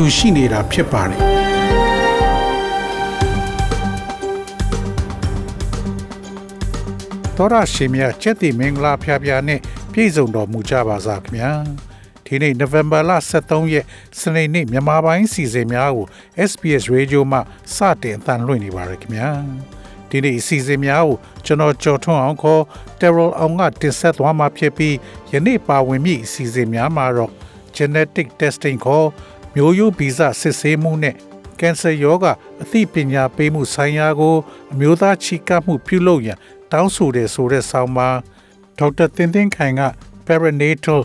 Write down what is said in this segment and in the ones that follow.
တူရှိနေတာဖြစ်ပါတယ်တော်ရရှိမြချက်တိမင်္ဂလာဖျားဖျားနဲ့ပြည့်စုံတော်မူကြပါစားခင်ဗျာဒီနေ့ November လ23ရက်စနေနေ့မြန်မာပိုင်းစီစဉ်များကို SPS Radio မှစတင်အသံလွှင့်နေပါရခင်ဗျာဒီနေ့အစီအစဉ်များကိုကျွန်တော်ကြော်ထွန်းအောင်ခေါ် Terrell အောင်ကတင်ဆက်သွားမှာဖြစ်ပြီးယနေ့ပါဝင်မိအစီအစဉ်များမှာတော့ genetic testing ခေါ် မျိုးရိုးဗီဇစစ်ဆေးမှုနဲ့ကင်ဆာရောဂါအသိပညာပေးမှုဆိုင်ရာကို အမျိုးသားချီကပ်မှုပြုလုပ်ရန်တောင်းဆိုတယ်ဆိုတဲ့ဆောင်းပါဒေါက်တာတင်တင်ခိုင်က perinatal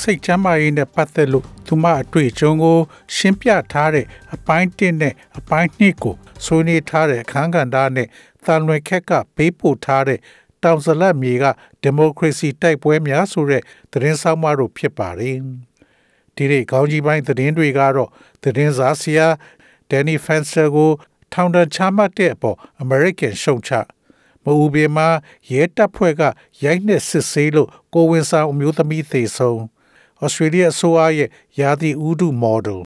စိတ်ချမ်းသာရေးနဲ့ပတ်သက်လို့သူမအတွေ့အကြုံကို ရှင်းပြထားတဲ့အပိုင်း1နဲ့အပိုင်း2ကိုဆွေးနွေးထားတဲ့အခန်းကဏ္ဍနဲ့တန်လွင်ခက်ကပေးပို့ထားတဲ့တောင်ဇလတ်မြေကဒီမိုကရေစီတိုက်ပွဲများဆိုတဲ့သတင်းဆောင်မတို့ဖြစ်ပါတယ် ဒီနေ့ခေါင်းကြီးပိုင်းသတင်းတွေကတော့သတင်းစားဆရာဒန်နီဖန်ဆာကိုထောင်ဒဏ်ချမှတ်တဲ့အပေါ် American ရှုံချမအူဘေမှာရဲတပ်ဖွဲ့ကရိုက်နှက်စစ်ဆေးလို့ကိုဝင်ဆောင်အမျိုးသမီးသေဆုံးဩစတြေးလျအစိုးရရဲ့ယာတိဥဒုမော်ဒယ်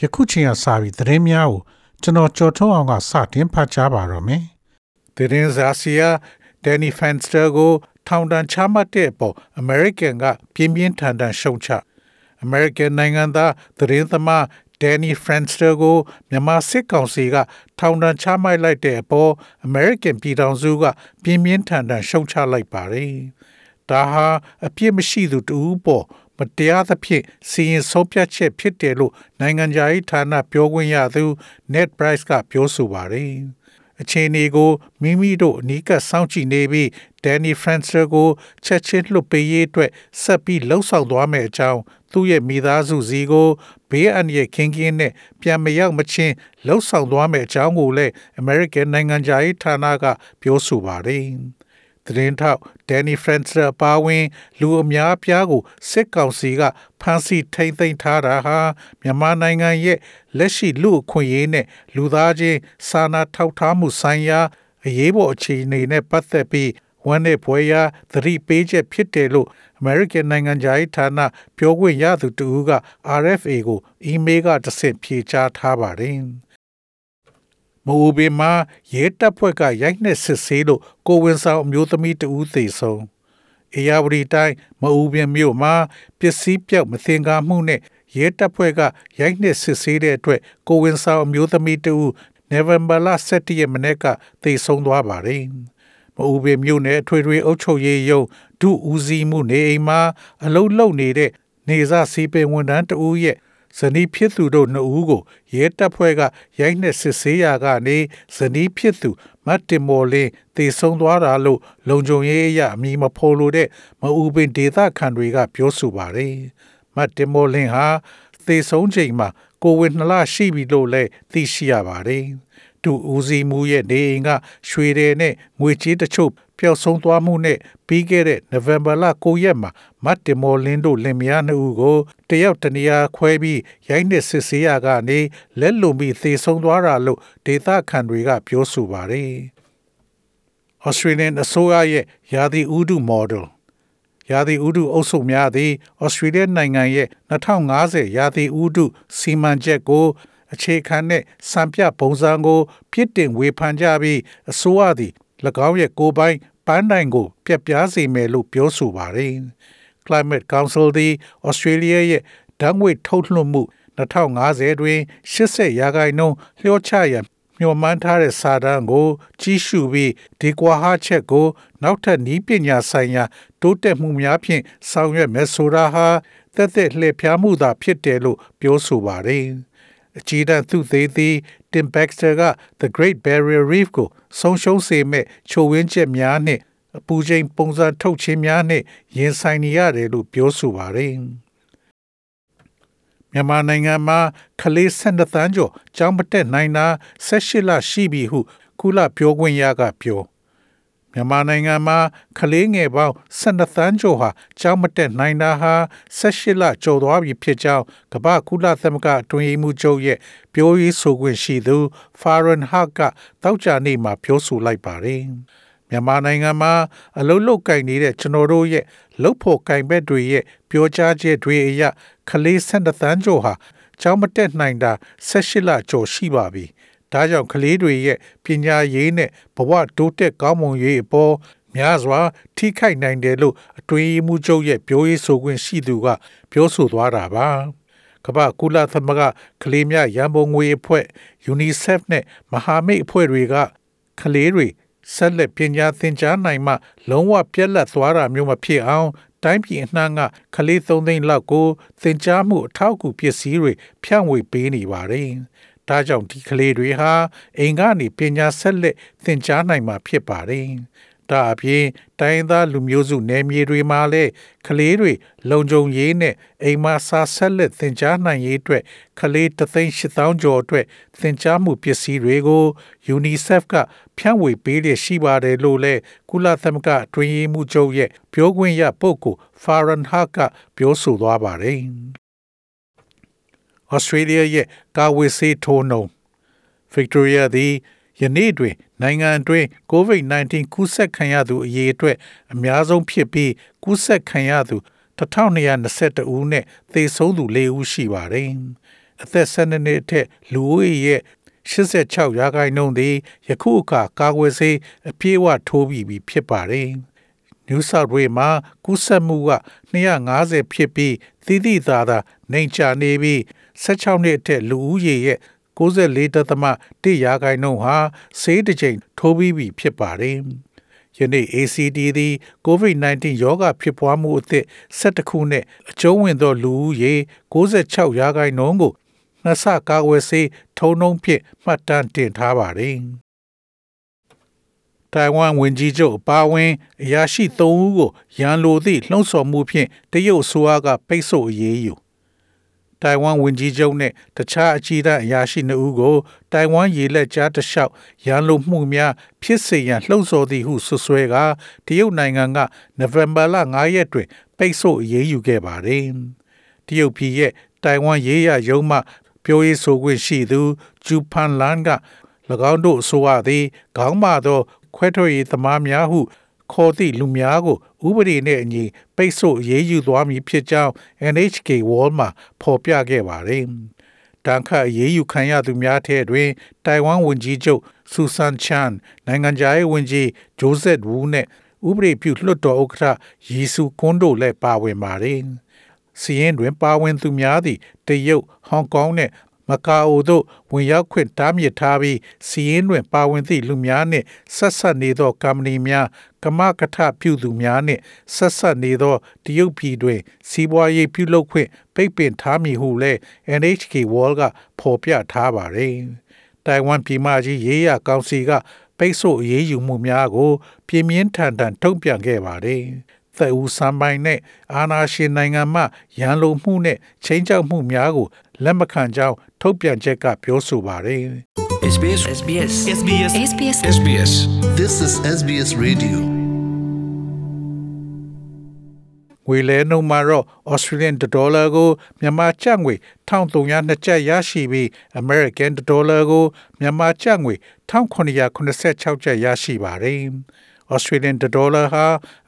ယခုချိန်ကစပြီးသတင်းများကိုကျွန်တော်ကြော်ထုတ်အောင်ကစတင်ဖတ်ကြားပါတော့မယ်။သတင်းစာစီယာဒန်နီဖန်စတာကိုထောင်ဒဏ်ချမှတ်တဲ့အပေါ် American ကပြင်းပြင်းထန်ထန်ရှုံချ American နိုင်ငံသားသတင်းသမားဒန်နီဖရန်စတာကိုမြန်မာစစ်ကောင်စီကထောင်ဒဏ်ချမှတ်လိုက်တဲ့အပေါ် American ပြည်ထောင်စုကပြင်းပြင်းထန်ထန်ရှုံချလိုက်ပါတယ်။ဒါဟာအပြစ်မရှိသူတူပေါ် မတရားသဖြင့်စီရင်ဆုံးဖြတ်ချက်ဖြစ်တယ်လို့နိုင်ငံခြားရေးဌာနပြောခွင့်ရသူ Ned Price ကပြောဆိုပါတယ်။အခြေအနေကိုမိမိတို့အနီးကပ်စောင့်ကြည့်နေပြီး Danny Francer ကိုချက်ချင်းလွှတ်ပေးရေးအတွက်ဆက်ပြီးလှုံ့ဆော်သွားမယ့်အကြောင်းသူ့ရဲ့မိသားစုစီကိုဘေးအန္တရာယ်ကင်းကင်းနဲ့ပြန်မရောက်မချင်းလှုံ့ဆော်သွားမယ့်အကြောင်းကိုလည်း American နိုင်ငံခြားရေးဌာနကပြောဆိုပါတယ်။ သတင်းထောက်ဒန်နီဖရန်စတာပါဝင် လူအများအပြားကိုစစ်ကောင်စီကဖမ်းဆီးထိန်းသိမ်းထားတာဟာမြန်မာနိုင်ငံရဲ့လက်ရှိလူအခွင့်အရေးနဲ့လူသားချင်းစာနာထောက်ထားမှုဆိုင်ရာအရေးပေါ်အခြေအနေနဲ့ပတ်သက်ပြီးဝန်နဲ့ဘွေရာသတိပေးချက်ဖြစ်တယ်လို့ American နိုင်ငံသားဌာနပြောခွင့်ရသူတူက RFA ကိုအီးမေးလ်ကတဆင့်ဖြေကြားထားပါတယ်။ မအိုဘေမှာရဲတပ်ဖွဲ့ကရိုက်နှက်စစ်ဆေးလို့ကိုဝင်ဆောင်အမျိုးသမီးတဦးသေဆုံးအေယာဝတီတိုင်းမအူပင်မြို့မှာပစ္စည်းပြောက်မသင်္ကာမှုနဲ့ရဲတပ်ဖွဲ့ကရိုက်နှက်စစ်ဆေးတဲ့အတွက်ကိုဝင်ဆောင်အမျိုးသမီးတဦးနိုဝင်ဘာလ17ရက်မနေ့ကသေဆုံးသွားပါတယ်မအူပင်မြို့နယ်အထွေထွေအုပ်ချုပ်ရေးရုံးဒုဦးစီးမှုနေအိမ်မှာအလုလုံနေတဲ့နေစားစီပင်ဝန်ထမ်းတဦးရဲ့ ဇနီးဖြစ်သူတို့နှစ်ဦးကိုရဲတပ်ဖွဲ့ကရိုက်နှက်စစ်ဆေးရာကနေဇနီးဖြစ်သူမတ်တင်မော်လင်းတည်ဆုံသွားတာလို့လုံခြုံရေးအရအမည်မဖော်လို့တဲ့မအူပင်ဒေသခံတွေကပြောဆိုပါတယ်မတ်တင်မော်လင်းဟာသေဆုံးချိန်မှာကိုဝင်နှလရှိပြီလို့လည်းသိရှိရပါတယ် တူဦးစီမှုရဲ့နေအိမ်ကရွှေတယ်နဲ့ငွေကြေးတချို့ပျောက်ဆုံးသွားမှုနဲ့ပြီးခဲ့တဲ့နိုဝင်ဘာလ9ရက်မှာမတ်တင်မော်လင်းတို့လင်မယားနှစ်ဦးကိုတယောက်တနေရာခွဲပြီးရိုက်နှက်စစ်ဆေးရကနေလက်လုံပြီးသေဆုံးသွားတာလို့ဒေသခံတွေကပြောဆိုပါတယ်။ Australian အစိုးရရဲ့ယာဒီဥဒု model ယာဒီဥဒုအုပ်စုများသည်ဩစတြေးလျနိုင်ငံရဲ့2050ယာဒီဥဒုစီမံချက်ကို အခြေခံတဲ့စံပြပုံစံကို ပြစ်တင်ဝေဖန်ကြပြီးအစိုးရသည်၎င်းရဲ့ကိုယ်ပိုင်ပန်းတိုင်ကို ပြက်ပြားစေမယ်လို့ပြောဆိုပါတယ်။ Climate Council သည် Australia ရဲ့ဓာတ်ငွေ့ထုတ်လွှတ်မှု2050တွင်80ရာခိုင်နှုန်းလျှော့ချရန်မျှော်မှန်းထားတဲ့စာတမ်းကို ကြီးစုပြီးဒီကွာဟာချက်ကို နောက်ထပ်နည်းပညာဆိုင်ရာ တိုးတက်မှုများဖြင့်ဆောင်ရွက်မယ်ဆိုတာဟာတက်တက်လှည့်ဖျားမှုသာဖြစ်တယ်လို့ပြောဆိုပါတယ်။ အကြီးတန်းသူသေးသည် Tim Baxter က The Great Barrier Reef ကိုဆုံးရှုံးစေမဲ့ချိုဝင်းချက်များနှင့်အပူချိန်ပုံစံထုတ်ခြင်းများနှင့်ရင်ဆိုင်နေရတယ်လို့ပြောဆိုပါတယ်။မြန်မာနိုင်ငံမှာခလေး12သန်းကျော်ကျောင်းမတက်နိုင်တာ18လရှိပြီဟုကုလပြောခွင့်ရကပြော မြန်မာနိုင်ငံမှာကလေးငယ်ပေါင်း12သန်းကျော်ဟာကျောင်းမတက်နိုင်တာဟာ18လကျော်သွားပြီဖြစ်ကြောင်းကမ္ဘာကုလသမဂ္ဂအတွင်းရေးမှူးချုပ်ရဲ့ပြောရေးဆိုခွင့်ရှိသူ Farhan Haq ကတောက်ကြနေ့မှာပြောဆိုလိုက်ပါတယ်။မြန်မာနိုင်ငံမှာအလုတ်လုတ်ကင်နေတဲ့ကျွန်တော်တို့ရဲ့လုတ်ဖို့ကင်ဘက်တွေရဲ့ပြောကြားချက်တွေအရကလေး12သန်းကျော်ဟာကျောင်းမတက်နိုင်တာ18လကျော်ရှိပါပြီ။ ဒါကြောင့်ကလေးတွေရဲ့ပညာရေးနဲ့ဘဝတိုးတက်ကောင်းမွန်ရေးအပေါ်များစွာ ထိခိုက်နိုင်တယ်လို့အတွင်းမှုချုပ်ရဲ့ပြောရေးဆိုခွင့်ရှိသူက ပြောဆိုသွားတာပါကမ္ဘာကုလသမဂ္ဂကလေးများရန်ပုံငွေအဖွဲ့ UNICEF နဲ့မဟာမိတ်အဖွဲ့တွေကကလေးတွေဆက်လက်ပညာသင်ကြားနိုင်မှ လုံးဝပြက်လက်သွားတာမျိုးမဖြစ်အောင်တိုင်းပြည်အနှံ့ကကလေး၃သိန်းလောက်ကိုသင်ကြားမှုအထောက်အကူပစ္စည်းတွေဖြန့်ဝေပေးနေပါတယ်။ ဒါကြောင့်ဒီကလေးတွေဟာအိမ်ကနေပညာဆက်လက်သင်ကြားနိုင်မှာဖြစ်ပါတယ်။ဒါအပြင်တိုင်းသားလူမျိုးစုနယ်မြေတွေမှာလည်းကလေးတွေလုံခြုံရေးနဲ့အိမ်မှာစာဆက်လက်သင်ကြားနိုင်ရေးအတွက်ကလေး3,800ကျော်အတွက်သင်ကြားမှုပစ္စည်းတွေကို UNICEF ကဖြန့်ဝေပေးရရှိပါတယ်လို့လည်းကုလသမဂ္ဂတွင်ရေးမှုချုပ်ရဲ့ပြောခွင့်ရပုဂ္ဂိုလ် Farhan Haq ကပြောဆိုသွားပါတယ်။ Australia ရဲ့ကာဝေးဆေးထိုးနှုန်း Victoria သည်ယနေ့တွင် နိုင်ငံအတွင်း COVID-19 ကူးစက်ခံရသူအရေအတွက်အများဆုံးဖြစ်ပြီးကူးစက်ခံရသူ1222ဦးနဲ့သေဆုံးသူ4ဦးရှိပါတယ်။အသက်12နှစ်အထက်လူဦးရေရဲ့86ရာခိုင်နှုန်းသည်ယခုအခါကာကွယ်ဆေးအပြည့်အဝထိုးပြီးပြီဖြစ်ပါတယ်။ New South Wales မှာကူးစက်မှုက250ဖြစ်ပြီးသီးသီးသာသာနှိမ်ချနေပြီး 16နှစ်အထက်လူဦးရေရဲ့94.1ရာခိုင်နှုန်းဟာဆေးတစ်ချိန်ထိုးပြီးပြီဖြစ်ပါတယ်။ယနေ့ ACT သည် COVID-19 ရောဂါဖြစ်ပွားမှုအသစ်17ခုနဲ့အကျုံးဝင်သောလူဦးရေ96ရာခိုင်နှုန်းကိုနှစ်ဆကာကွယ်ဆေးထုံနှုံးဖြင့်မှတ်တမ်းတင်ထားပါတယ်။တိုင်ဝမ်ဝန်ကြီးချုပ်အပါအဝင်အရာရှိ၃ဦးကိုရန်လိုသည့်လှုံ့ဆော်မှုဖြင့်တရုတ်အစိုးရကပိတ်ဆို့အရေးယူ တိုင်ဝမ်ဝန်ကြီးချုပ်နဲ့တခြားအကြီးတန်းအရာရှိနှုတ်ကိုတိုင်ဝမ်ရေလက်ကြားတလျှောက်ရန်လိုမှုများဖြစ်စေရန်လှုံ့ဆော်သည်ဟုဆွဆွဲကတရုတ်နိုင်ငံကနိုဝင်ဘာလ9ရက်တွင်ပိတ်ဆို့အရေးယူခဲ့ပါတယ်။တရုတ်ပြည်ရဲ့တိုင်ဝမ်ရေးရရုံးမှပြောရေးဆိုခွင့်ရှိသူဂျူဖန်လန်က၎င်းတို့အဆိုအသည်ခေါင်းမာသောခွဲထွက်ရေးသမားများဟု ခေါ်သည့်လူများကိုဥပဒေနဲ့အညီပိတ်ဆို့ရေးယူသွားမည်ဖြစ်ကြောင်း NHK World မှာဖော်ပြခဲ့ပါတယ်။တန်ခတ်ရေးယူခံရသူများထဲတွင်တိုင်ဝမ်ဝန်ကြီးချုပ်ဆူဆန်ချန်နိုင်ငံခြားရေးဝန်ကြီးဂျိုးဆက်ဝူးနဲ့ဥပဒေပြုလွှတ်တော်ဥက္ကဋ္ဌရီဆူကွန်းတို့လည်းပါဝင်ပါတယ်။စီရင်တွင်ပါဝင်သူများသည့်တရုတ်ဟောင်ကောင်နဲ့ မကာအိုတို့ဝင်ရောက်ခွင့်တားမြစ်ထားပြီးစီးရင်တွင်ပါဝင်သည့်လူများနှင့်ဆက်ဆက်နေသောကမ္ပဏီများကမကထပြုသူများနှင့်ဆက်ဆက်နေသောတရုတ်ပြည်တွင် စီးပွားရေးပြုလုပ်ခွင့်ပိတ်ပင်ထားမည်ဟုလည်း NHK World ကဖော်ပြထားပါသည်။တိုင်ဝမ်ပြည်မကြီးရေးရကောင်စီကပိတ်ဆို့အရေးယူမှုများကို ပြင်းပြင်းထန်ထန်ထုတ်ပြန်ခဲ့ပါတယ်။သက်ဦးစံပိုင်နဲ့အာနာရှင်နိုင်ငံမှရန်လိုမှုနဲ့ချင်းချောက်မှုများကို လက်မခံကြောင်းထုတ်ပြန်ချက်ကပြောဆိုပါတယ် SBS SBS SBS SBS SBS This is SBS Radio. ငွေလဲနှုန်းမှာတော့ Australian dollar ကိုမြန်မာကျပ်ငွေ1302ကျပ်ရရှိပြီး American dollar ကိုမြန်မာကျပ်ငွေ1986ကျပ်ရရှိပါတယ်။ Australian dollar ဟာ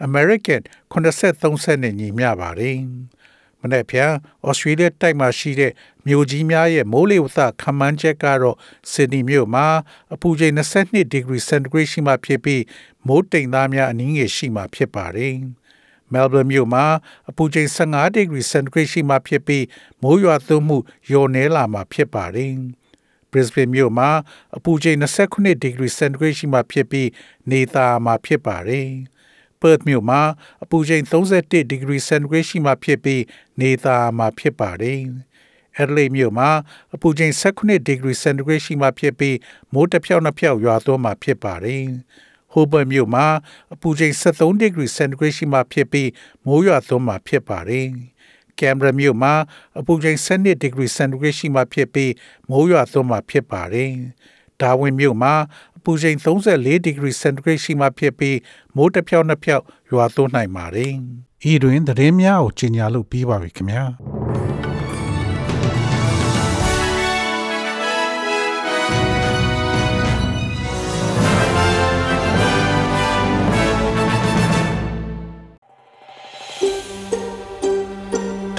American 83စက်နဲ့ညီမျှပါတယ်။ မနေ့ဖြန်ဩစတြေးလျတိုက်မှာရှိတဲ့မြို့ကြီးများရဲ့မိုးလေဝသခန့်မှန်းချက်ကတော့ဆစ်ဒနီမြို့မှာအပူချိန်22ဒီဂရီစင်တီဂရိတ်ရှိမှဖြစ်ပြီးမိုးတိမ်သားများအနည်းငယ်ရှိမှဖြစ်ပါတယ်။မဲလ်ဘန်မြို့မှာအပူချိန်15ဒီဂရီစင်တီဂရိတ်ရှိမှဖြစ်ပြီးမိုးရွာသွန်းမှုလျော့နည်းလာမှဖြစ်ပါတယ်။ Brisbane မြို့မှာအပူချိန်29ဒီဂရီစင်တီဂရိတ်ရှိမှဖြစ်ပြီးနေသားမှာဖြစ်ပါတယ်။ Perth မြို့မှာအပူချိန်31ဒီဂရီစင်တီဂရိတ်ရှိမှဖြစ်ပြီးနေသားမှာဖြစ်ပါတယ်။ Adelaide မြို့မှာအပူချိန်18 degree centigrade ရှိမှဖြစ်ပြီးမိုးတစ်ဖြောက်နှစ်ဖြောက်ရွာသွန်းမှဖြစ်ပါတယ်။ Hobart မြို့မှာအပူချိန်73 degree centigrade ရှိမှဖြစ်ပြီးမိုးရွာသွန်းမှဖြစ်ပါတယ်။ကင်မရာမြို့မှာအပူချိန်12 degree centigrade ရှိမှဖြစ်ပြီးမိုးရွာသွန်းမှဖြစ်ပါတယ်။ ဒါဝင်မြို့မှာအပူချိန်34 degree centigrade ရှိမှဖြစ်ပြီးမိုးတစ်ဖြောက်နှစ်ဖြောက်ရွာသွန်းနိုင်ပါတယ်။ဤတွင်သတင်းများကိုကြီးညာလို့ပြီးပါပြီခင်ဗျာ။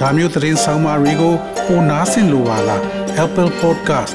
။ဒါမျိုးသတင်းဆောင်မတွေကိုပိုနားဆင်လိုပါလား Apple Podcast